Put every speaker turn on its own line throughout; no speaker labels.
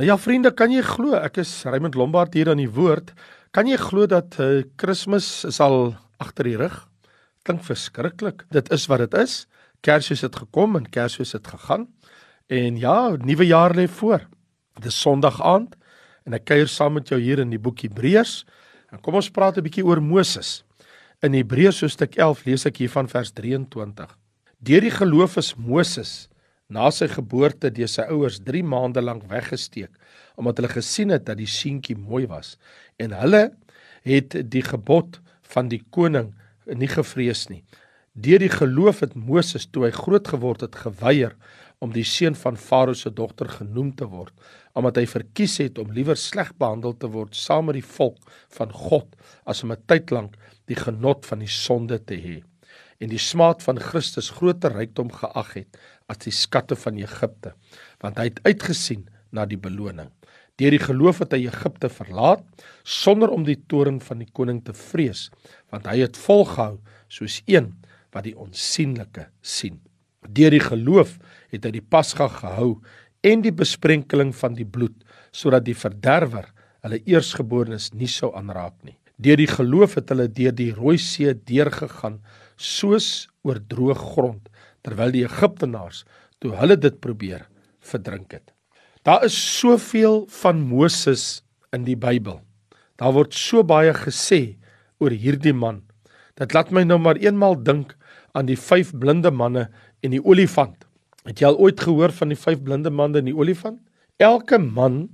Nou ja vriende, kan jy glo ek is Raymond Lombard hier aan die woord. Kan jy glo dat uh, Kersfees is al agter die rug? Klink verskriklik. Dit is wat dit is. Kersfees het gekom en Kersfees het gegaan. En ja, nuwe jaar lê voor. Dis Sondag aand en ek kuier saam met jou hier in die boek Hebreërs. En kom ons praat 'n bietjie oor Moses. In Hebreërs hoofstuk 11 lees ek hier van vers 23. Deur die geloof is Moses na sy geboorte deur sy ouers 3 maande lank weggesteek omdat hulle gesien het dat die seentjie mooi was en hulle het die gebod van die koning nie gevrees nie. Deur die geloof het Moses toe hy groot geword het geweier om die seun van Farao se dogter genoem te word omdat hy verkies het om liewer sleg behandel te word saam met die volk van God as om 'n tyd lank die genot van die sonde te hê en die smaad van Christus groter rykdom geag het as die skatte van Egipte, want hy het uitgesien na die beloning. Deur die geloof het hy Egipte verlaat sonder om die toorn van die koning te vrees, want hy het volgehou soos een wat die onsigbare sien. Deur die geloof het hy die Pasga gehou en die besprenkeling van die bloed sodat die verderwer hulle eersgeborenes nie sou aanraak nie. Deur die geloof het hulle deur die Rooi See deurgegaan soos oor droë grond terwyl die Egiptenaars toe hulle dit probeer verdrink het. Daar is soveel van Moses in die Bybel. Daar word so baie gesê oor hierdie man. Dit laat my nou maar eenmal dink aan die vyf blinde manne en die olifant. Het jy al ooit gehoor van die vyf blinde manne en die olifant? Elke man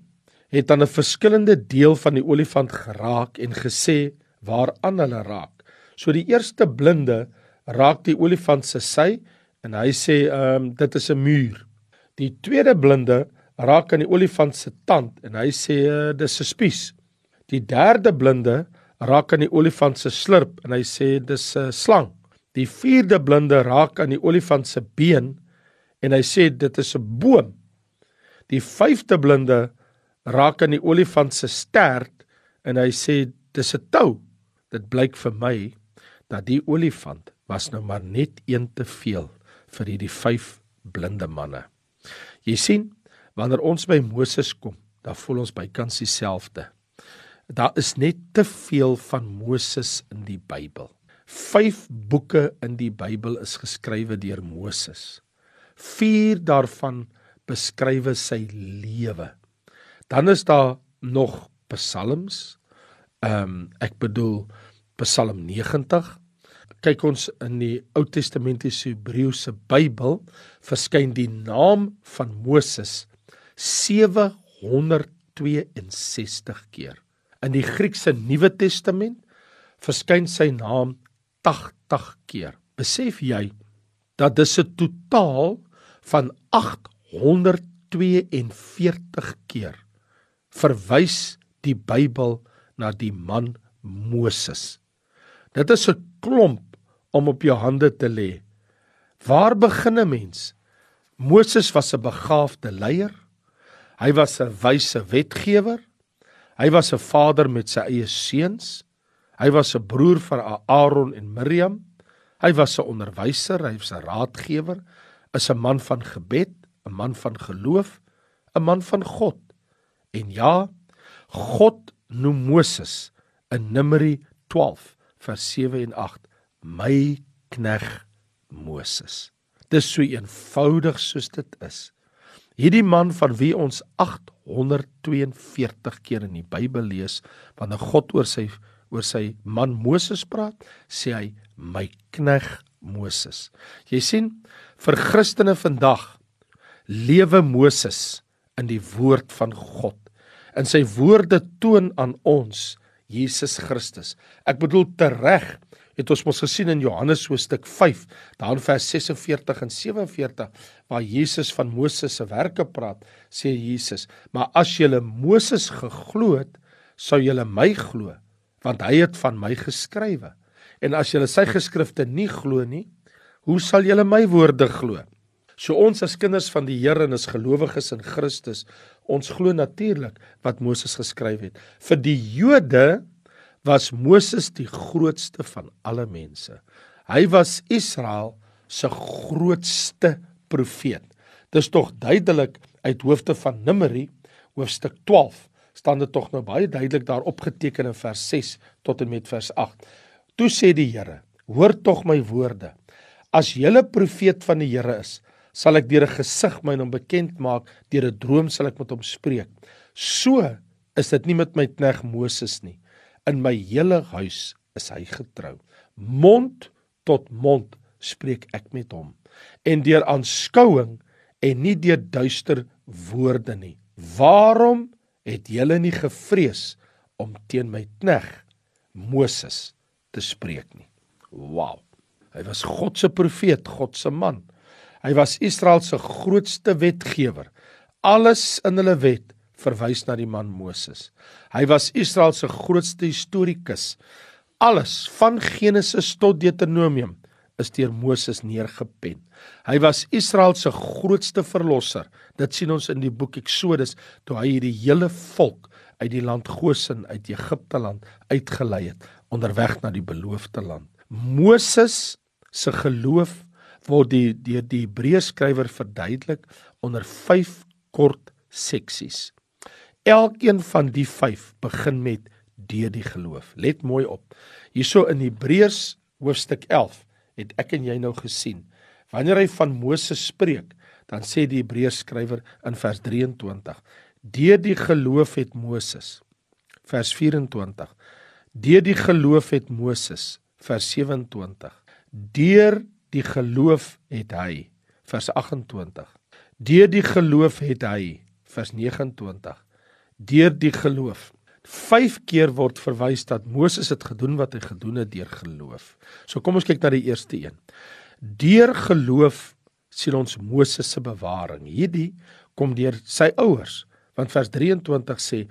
het aan 'n verskillende deel van die olifant geraak en gesê waaraan hulle raak. So die eerste blinde raak die olifant se sy en hy sê ehm um, dit is 'n muur. Die tweede blinde raak aan die olifant se tand en hy sê uh, dis 'n spies. Die derde blinde raak aan die olifant se slurp en hy sê dis 'n slang. Die vierde blinde raak aan die olifant se been en hy sê dit is 'n boom. Die vyfde blinde raak aan die olifant se stert en hy sê dis 'n tou. Dit blyk vir my dat die olifant was nou maar net een te veel vir hierdie vyf blinde manne. Jy sien, wanneer ons by Moses kom, dan voel ons bykans dieselfde. Daar is net te veel van Moses in die Bybel. Vyf boeke in die Bybel is geskrywe deur Moses. Vier daarvan beskryf sy lewe. Dan is daar nog psalms. Ehm um, ek bedoel Psalm 90. Kyk ons in die Ou Testamentiese Hebreëse Bybel verskyn die naam van Moses 762 keer. In die Griekse Nuwe Testament verskyn sy naam 80 keer. Besef jy dat dis 'n totaal van 842 keer verwys die Bybel na die man Moses. Dit is 'n klomp om op jou hande te lê. Waar begin 'n mens? Moses was 'n begaafde leier. Hy was 'n wyse wetgewer. Hy was 'n vader met sy eie seuns. Hy was 'n broer van Aaron en Miriam. Hy was 'n onderwyser, hy was 'n raadgewer, is 'n man van gebed, 'n man van geloof, 'n man van God. En ja, God noem Moses in Numeri 12 vers 7 en 8 my knegg Moses. Dis so eenvoudig soos dit is. Hierdie man van wie ons 842 keer in die Bybel lees wanneer God oor sy oor sy man Moses praat, sê hy my knegg Moses. Jy sien, vir Christene vandag lewe Moses in die woord van God. In sy woorde toon aan ons Jesus Christus. Ek bedoel tereg het ons mos gesien in Johannes hoofstuk 5, daar in vers 46 en 47 waar Jesus van Moses se werke praat, sê Jesus: "Maar as julle Moses geglo het, sou julle my glo, want hy het van my geskrywe. En as julle sy geskrifte nie glo nie, hoe sal julle my woorde glo?" So ons as kinders van die Here en as gelowiges in Christus, ons glo natuurlik wat Moses geskryf het. Vir die Jode was Moses die grootste van alle mense. Hy was Israel se grootste profeet. Dis tog duidelik uit hoofde van Numeri hoofstuk 12 staan dit tog nou baie duidelik daar opgeteken in vers 6 tot en met vers 8. Toe sê die Here: "Hoor tog my woorde. As jy 'n profeet van die Here is, sal ek deur 'n gesig my hom bekend maak, deur 'n droom sal ek met hom spreek. So is dit nie met my knegg Moses nie. In my hele huis is hy getrou. Mond tot mond spreek ek met hom en deur aanskouing en nie deur duister woorde nie. Waarom het julle nie gevrees om teen my knegg Moses te spreek nie? Wow. Hy was God se profeet, God se man. Hy was Israel se grootste wetgewer. Alles in hulle wet verwys na die man Moses. Hy was Israel se grootste historikus. Alles van Genesis tot Deuteronomium is deur Moses neergepen. Hy was Israel se grootste verlosser. Dit sien ons in die boek Eksodus toe hy hierdie hele volk uit die land Goshen uit Egipte land uitgelei het onderweg na die beloofde land. Moses se geloof word die deur die Hebreërs skrywer verduidelik onder 5 kort seksies. Elkeen van die 5 begin met deur die geloof. Let mooi op. Hierso in Hebreërs hoofstuk 11 het ek en jy nou gesien. Wanneer hy van Moses spreek, dan sê die Hebreërs skrywer in vers 23: "Deur die geloof het Moses." Vers 24: "Deur die geloof het Moses." Vers 27: "Deur die geloof het hy." Vers 28: "Deur die geloof het hy." Vers 29: "Deur die geloof." 5 keer word verwys dat Moses het gedoen wat hy gedoen het deur geloof. So kom ons kyk na die eerste een. Deur geloof sien ons Moses se bewaring. Hierdie kom deur sy ouers, want vers 23 sê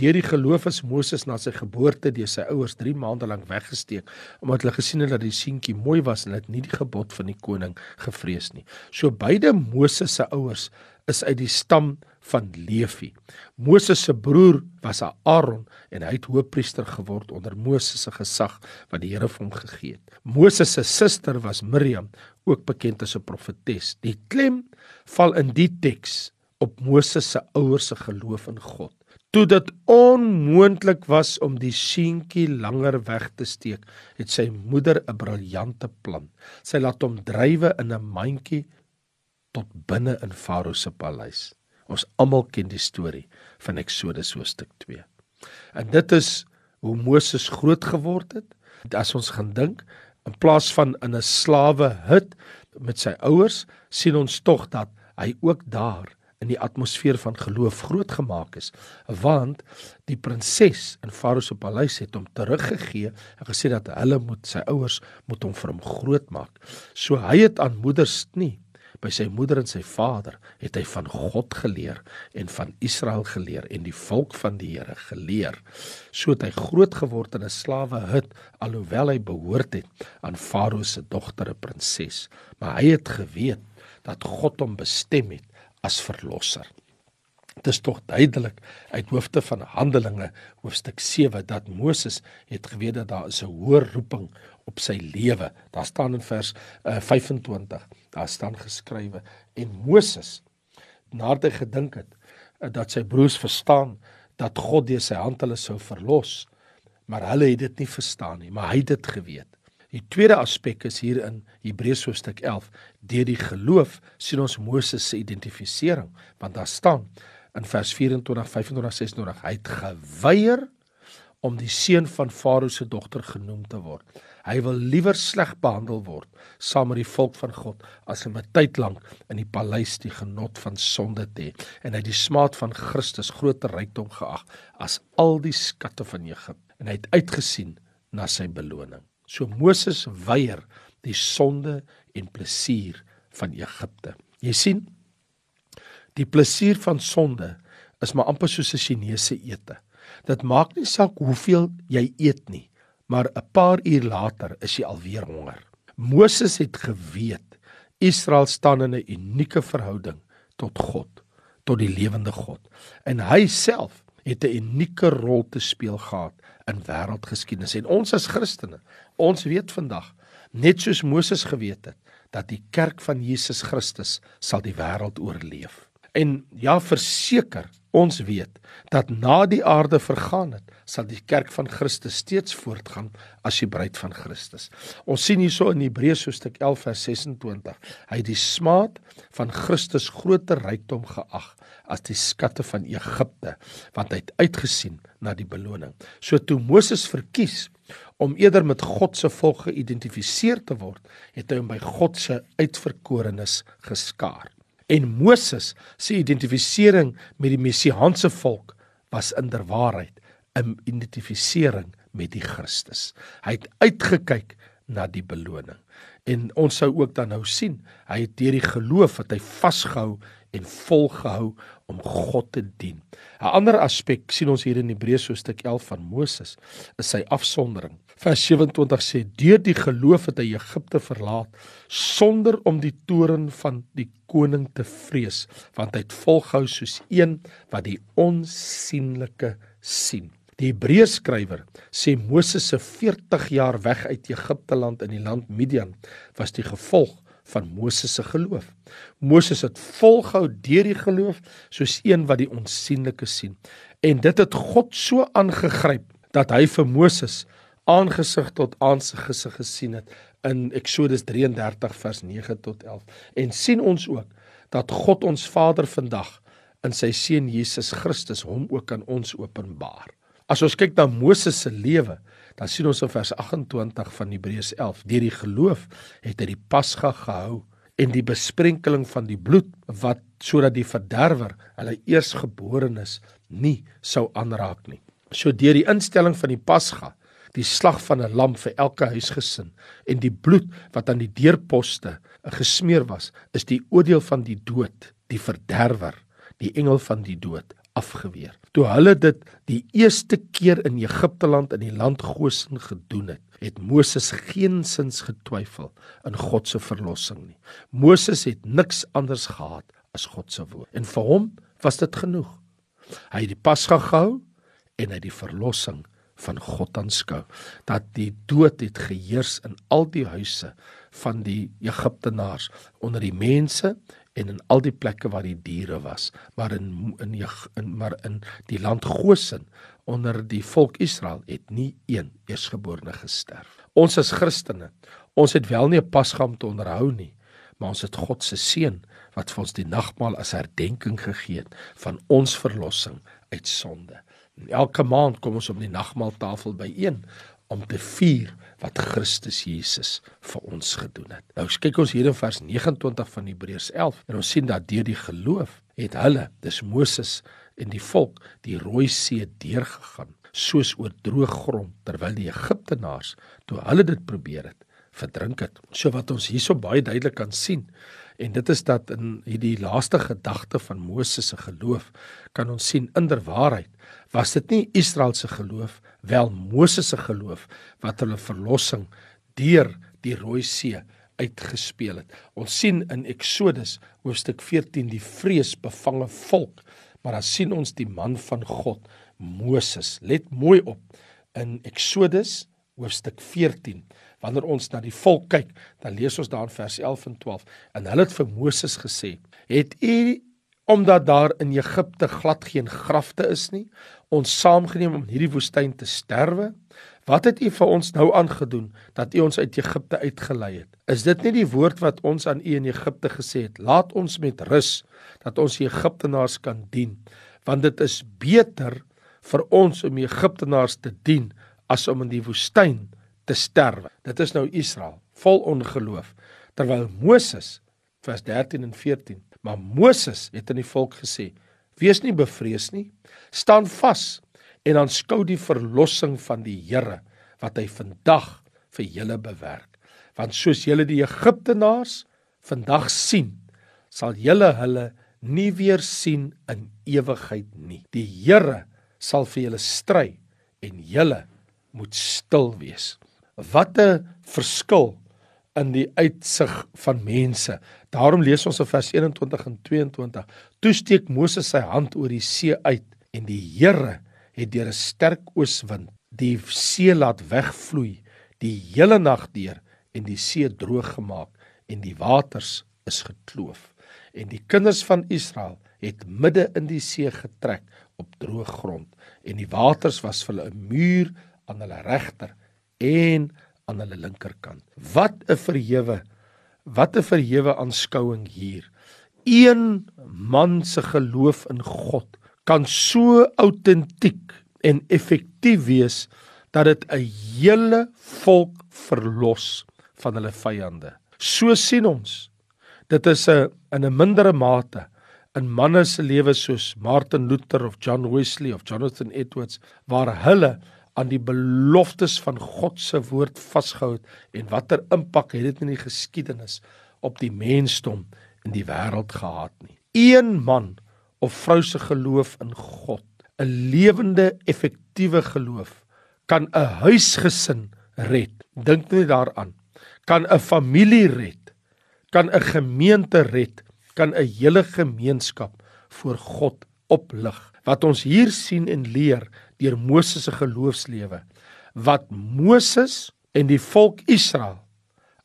deur die geloof is Moses na sy geboorte deur sy ouers 3 maande lank weggesteek omdat hulle gesien het dat die seentjie mooi was en het nie die gebod van die koning gevrees nie. So beide Moses se ouers is uit die stam van Levi. Moses se broer was Aaron en hy het hoofpriester geword onder Moses se gesag wat die Here vir hom gegee het. Moses se suster was Miriam, ook bekend as 'n profetes. Die klem val in die teks op Moses se ouers se geloof in God. Toe dit onmoontlik was om die seentjie langer weg te steek, het sy moeder 'n briljante plan. Sy laat hom drywe in 'n mandjie tot binne in Farao se paleis. Ons almal ken die storie van Eksodus hoofstuk 2. En dit is hoe Moses groot geword het. As ons gaan dink, in plaas van in 'n slawe hut met sy ouers, sien ons tog dat hy ook daar in die atmosfeer van geloof grootgemaak is, want die prinses in Farao se paleis het hom teruggegee en gesê dat hulle moet sy ouers moet hom vir hom grootmaak. So hy het aan moeders nie by sy moeder en sy vader het hy van God geleer en van Israel geleer en die volk van die Here geleer. So het hy groot geword in 'n slawe hut alhoewel hy behoort het aan Farao se dogter, 'n prinses, maar hy het geweet dat God hom bestem het as verlosser. Dit is tog duidelik uit hoofde van Handelinge hoofstuk 7 dat Moses het geweet dat daar 'n hoë roeping op sy lewe. Daar staan in vers uh, 25 daar staan geskrywe en Moses nadat hy gedink het eh, dat sy broers verstaan dat God deur sy hand hulle sou verlos maar hulle het dit nie verstaan nie maar hy het dit geweet die tweede aspek is hier in Hebreërs hoofstuk 11 deur die geloof sien ons Moses se identifisering want daar staan in vers 24 25 26 hy het geweier om die seun van Farao se dogter genoem te word. Hy wil liewer sleg behandel word saam met die volk van God as om 'n tyd lank in die paleis die genot van sonde te hê en hy die smaad van Christus groter rykdom geag as al die skatte van Egipte en hy het uitgesien na sy beloning. So Moses weier die sonde en plesier van Egipte. Jy sien die plesier van sonde is maar amper soos 'n Chinese ete. Dit maak nie saak hoeveel jy eet nie, maar 'n paar uur later is jy alweer honger. Moses het geweet Israel staan in 'n unieke verhouding tot God, tot die lewende God. En hy self het 'n unieke rol te speel gehad in wêreldgeskiedenis. En ons as Christene, ons weet vandag, net soos Moses geweet het, dat die kerk van Jesus Christus sal die wêreld oorleef. En ja, verseker, ons weet dat na die aarde vergaan het, sal die kerk van Christus steeds voortgaan as die bruid van Christus. Ons sien hierso in Hebreërs hoofstuk 11 vers 26. Hy het die smaad van Christus groter rykdom geag as die skatte van Egipte, want hy het uitgesien na die beloning. So toe Moses verkies om eerder met God se volk geïdentifiseer te word, het hy hom by God se uitverkorenes geskaar. En Moses se identifisering met die messiaanse volk was inderwaarheid 'n identifisering met die Christus. Hy het uitgekyk na die beloning. En ons sou ook dan nou sien, hy het deur die geloof wat hy vasgehou en volgehou om God te dien. 'n Ander aspek sien ons hier in Hebreërs hoofstuk 11 van Moses, is sy afsondering. Vers 27 sê: "Deur die geloof het hy Egipte verlaat sonder om die toorn van die koning te vrees, want hy het volgehou soos een wat die onsigbare sien." Die Hebreërs skrywer sê Moses se 40 jaar weg uit Egipte land in die land Midian was die gevolg van Moses se geloof. Moses het volgehou deur die geloof soos een wat die onsigbare sien. En dit het God so aangegryp dat hy vir Moses aangesig tot aangesig gesien het in Eksodus 33 vers 9 tot 11. En sien ons ook dat God ons Vader vandag in sy seun Jesus Christus hom ook aan ons openbaar. As ons kyk na Moses se lewe, dan sien ons in vers 28 van Hebreërs 11, deur die geloof het hy die Pasga gehou en die besprenkeling van die bloed wat sodat die verderwer hulle eersgeborenes nie sou aanraak nie. So deur die instelling van die Pasga, die slag van 'n lam vir elke huisgesin en die bloed wat aan die deurposte gesmeer was, is die oordeel van die dood, die verderwer, die engel van die dood afgeweer. Toe hulle dit die eerste keer in Egipte land in die land Goshen gedoen het, het Moses geensins getwyfel in God se verlossing nie. Moses het niks anders gehad as God se woord. En vir hom was dit genoeg. Hy het die Pasga gehou en hy het die verlossing van God aanskou dat die dood het geheers in al die huise van die Egiptenaars onder die mense en in al die plekke waar die diere was maar in in in maar in die land Goshen onder die volk Israel het nie een eersgeborene gesterf. Ons as Christene ons het wel nie 'n pasga om te onderhou nie maar ons het God se seën wat vir ons die nagmaal as herdenking gegee het van ons verlossing uit sonde. Elke maand kom ons op die nagmaaltafel byeen om te vier wat Christus Jesus vir ons gedoen het. Nou kyk ons hier in vers 29 van Hebreërs 11 en ons sien dat deur die geloof het hulle, dis Moses en die volk, die Rooi See deurgegaan soos oor droë grond terwyl die Egiptenaars toe hulle dit probeer het verdrink het. So wat ons hierso baie duidelik kan sien en dit is dat in hierdie laaste gedagte van Moses se geloof kan ons sien inderwaarheid was dit nie Israel se geloof wel Moses se geloof wat hulle verlossing deur die Rooi See uitgespeel het. Ons sien in Eksodus hoofstuk 14 die vreesbevange volk, maar dan sien ons die man van God, Moses. Let mooi op in Eksodus hoofstuk 14. Wanneer ons na die volk kyk, dan lees ons daar in vers 11 en 12 en hulle het vir Moses gesê: "Het u omdat daar in Egipte glad geen grafte is nie, ons saamgeneem om in hierdie woestyn te sterwe? Wat het u vir ons nou aangedoen dat u ons uit Egipte uitgelei het? Is dit nie die woord wat ons aan u in Egipte gesê het? Laat ons met rus dat ons die Egiptenaars kan dien, want dit is beter vir ons om die Egiptenaars te dien as om in die woestyn te sterwe. Dit is nou Israel vol ongeloof terwyl Moses vers 13 en 14 Maar Moses het aan die volk gesê: "Wees nie bevrees nie. Staan vas en aanskou die verlossing van die Here wat hy vandag vir julle bewerk. Want soos julle die Egiptenaars vandag sien, sal julle hulle nie weer sien in ewigheid nie. Die Here sal vir julle stry en julle moet stil wees." Wat 'n verskil in die uitsig van mense. Daarom lees ons in vers 21 en 22: Toe steek Moses sy hand oor die see uit en die Here het deur 'n sterk ooswind die see laat wegvloei die hele nag deur en die see droog gemaak en die waters is gekloof en die kinders van Israel het midde in die see getrek op droë grond en die waters was vir hulle 'n muur aan hulle regter en aan hulle linkerkant. Wat 'n verhewe wat 'n verhewe aanskouing hier. Een man se geloof in God kan so autentiek en effektief wees dat dit 'n hele volk verlos van hulle vyande. So sien ons. Dit is 'n in 'n mindere mate in manne se lewens soos Martin Luther of John Wesley of Jonathan Edwards waar hulle aan die beloftes van God se woord vasgehou het en watter impak het dit in die geskiedenis op die mensdom in die wêreld gehad nie. Een man of vrou se geloof in God, 'n lewende effektiewe geloof kan 'n huisgesin red. Dink net daaraan. Kan 'n familie red. Kan 'n gemeente red. Kan 'n hele gemeenskap voor God oplig. Wat ons hier sien en leer deur Moses se geloofslewe, wat Moses en die volk Israel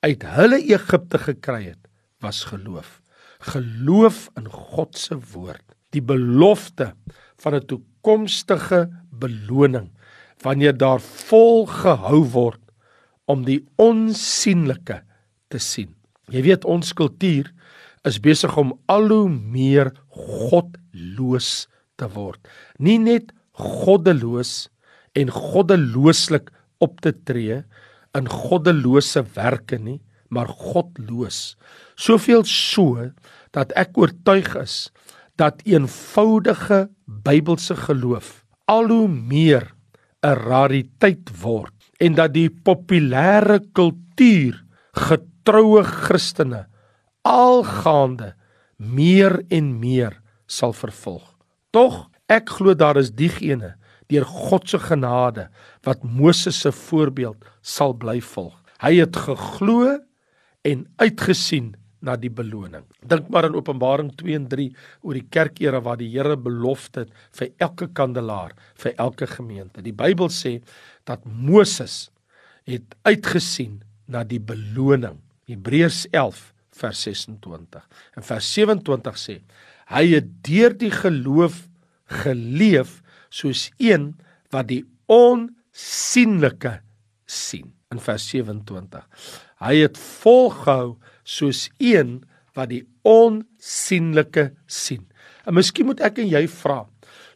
uit hulle Egipte gekry het, was geloof. Geloof in God se woord, die belofte van 'n toekomstige beloning wanneer daar volgehou word om die onsigbare te sien. Jy weet ons kultuur is besig om al hoe meer godloos te word. Nie net goddeloos en goddelooslik op te tree in goddelose werke nie, maar godloos. Soveel so dat ek oortuig is dat eenvoudige Bybelse geloof al hoe meer 'n rariteit word en dat die populêre kultuur getroue Christene algaande meer en meer sal vervolg. Tog ek glo daar is diegene deur God se genade wat Moses se voorbeeld sal bly volg. Hy het geglo en uitgesien na die beloning. Dink maar aan Openbaring 2 en 3 oor die kerkere waar die Here belofte het vir elke kandelaar, vir elke gemeente. Die Bybel sê dat Moses het uitgesien na die beloning. Hebreërs 11 vers 26. En vers 27 sê hy het deur die geloof geleef soos een wat die onsigbare sien in vers 27. Hy het volgehou soos een wat die onsigbare sien. En miskien moet ek en jy vra,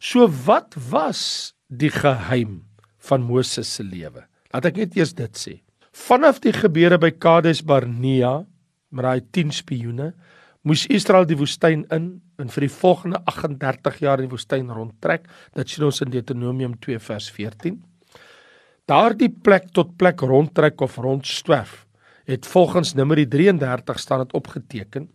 so wat was die geheim van Moses se lewe? Laat ek net eers dit sê. Vanaf die gebeure by Kades Barnea met daai 10 spioene, moes Israel die woestyn in en vir die volgende 38 jaar in die woestyn rondtrek. Dit sien ons in Deuteronomium 2 vers 14. Daardie plek tot plek rondtrek of rondswerf het volgens Numeri 33 staan dit opgeteken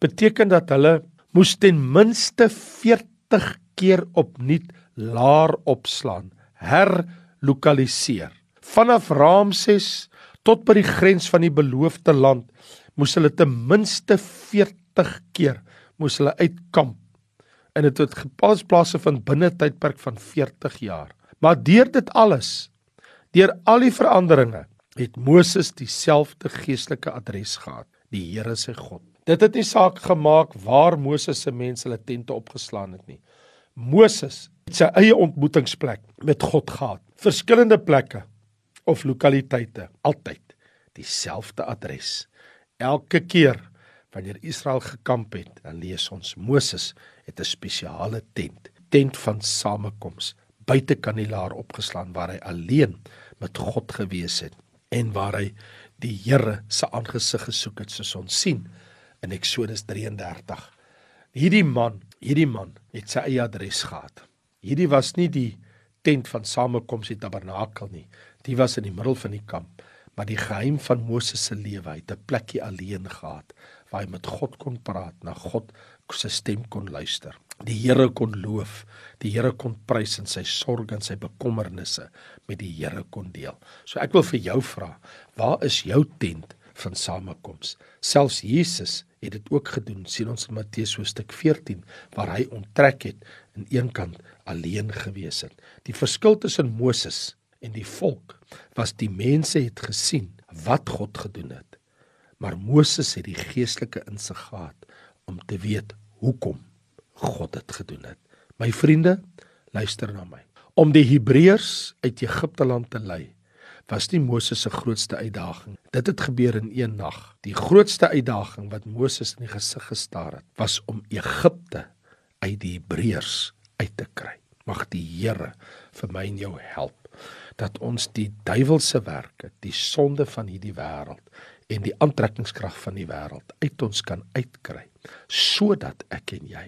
beteken dat hulle moes ten minste 40 keer opnuut laar opslaan herlokaliseer vanaf Ramses tot by die grens van die beloofde land moes hulle ten minste 40 keer moes hulle uitkamp en dit het gepas plase van binne tydperk van 40 jaar maar deur dit alles Deur al die veranderinge het Moses dieselfde geestelike adres gehad, die Here se God. Dit het nie saak gemaak waar Moses se mense hulle tente opgeslaan het nie. Moses het sy eie ontmoetingsplek met God gehad. Verskillende plekke of lokaliteite, altyd dieselfde adres. Elke keer wanneer Israel gekamp het, dan lees ons Moses het 'n spesiale tent, tent van samekoms, buite kanelaar opgeslaan waar hy alleen met God gewees het en waar hy die Here se aangesig gesoek het soos ons sien in Eksodus 33. Hierdie man, hierdie man het sy eie adres gehad. Hierdie was nie die tent van samekoms die tabernakel nie. Dit was in die middel van die kamp, maar die geheim van Moses se lewe, hy het 'n plekkie alleen gehad waar hy met God kon praat, na God se stem kon luister die Here kon loof, die Here kon prys en sy sorges en sy bekommernisse met die Here kon deel. So ek wil vir jou vra, waar is jou tent van samekoms? Selfs Jesus het dit ook gedoen, sien ons in Matteus hoofstuk 14 waar hy onttrek het en eenkant alleen gewees het. Die verskil tussen Moses en die volk was die mense het gesien wat God gedoen het. Maar Moses het die geestelike insig gehad om te weet hoekom God dit gedoen het. My vriende, luister na my. Om die Hebreërs uit Egipte land te lei, was nie Moses se grootste uitdaging. Dit het gebeur in een nag. Die grootste uitdaging wat Moses in die gesig gestaar het, was om Egipte uit die Hebreërs uit te kry. Mag die Here vir my en jou help dat ons die duiwelse werke, die sonde van hierdie wêreld en die aantrekkingskrag van die wêreld uit ons kan uitkry sodat ek en jy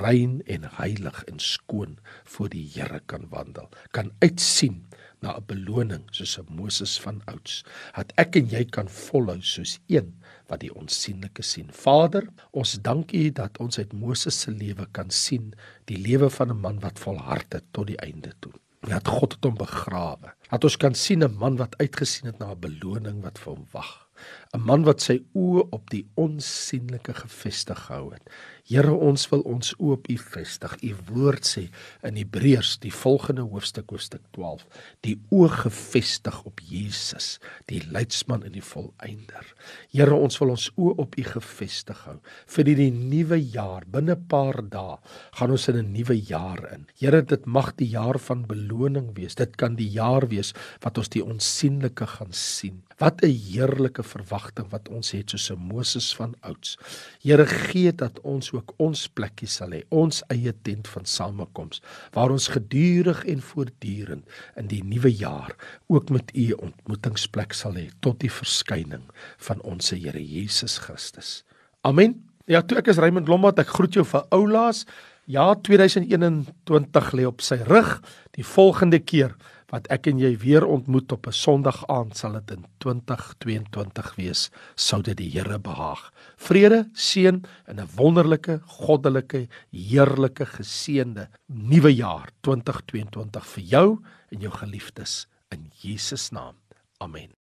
rein en heilig en skoon voor die Here kan wandel kan uitsien na 'n beloning soos 'n Moses van ouds dat ek en jy kan volhou soos een wat die onsigbare sien. Vader ons dank U dat ons uit Moses se lewe kan sien die lewe van 'n man wat volhard het tot die einde toe dat God het hom begrawe. Dat ons kan sien 'n man wat uitgesien het na 'n beloning wat vir hom wag 'n man wat sy oë op die onsigbare gefestig gehou het Here ons wil ons oë op U vestig. U woord sê in Hebreërs die volgende hoofstuk hoofstuk 12, die oë gefestig op Jesus, die leidsman en die volëinder. Here ons wil ons oë op U gefestig hou vir die, die nuwe jaar. Binne 'n paar dae gaan ons in 'n nuwe jaar in. Here dit mag die jaar van beloning wees. Dit kan die jaar wees wat ons die onsigbare gaan sien. Wat 'n heerlike verwagting wat ons het soos 'n Moses van ouds. Here gee dat ons ook ons plekkie sal hê, ons eie tent van samekoms waar ons gedurig en voortdurend in die nuwe jaar ook met u ontmoetingsplek sal hê tot die verskyning van ons Here Jesus Christus. Amen. Ja, toe ek is Raymond Lombard, ek groet jou vir oulaas. Ja, 2021 lê op sy rug. Die volgende keer wat ek en jy weer ontmoet op 'n Sondag aand sal dit in 2022 wees sou dit die Here behaag. Vrede, seën en 'n wonderlike, goddelike, heerlike geseënde nuwe jaar 2022 vir jou en jou geliefdes in Jesus naam. Amen.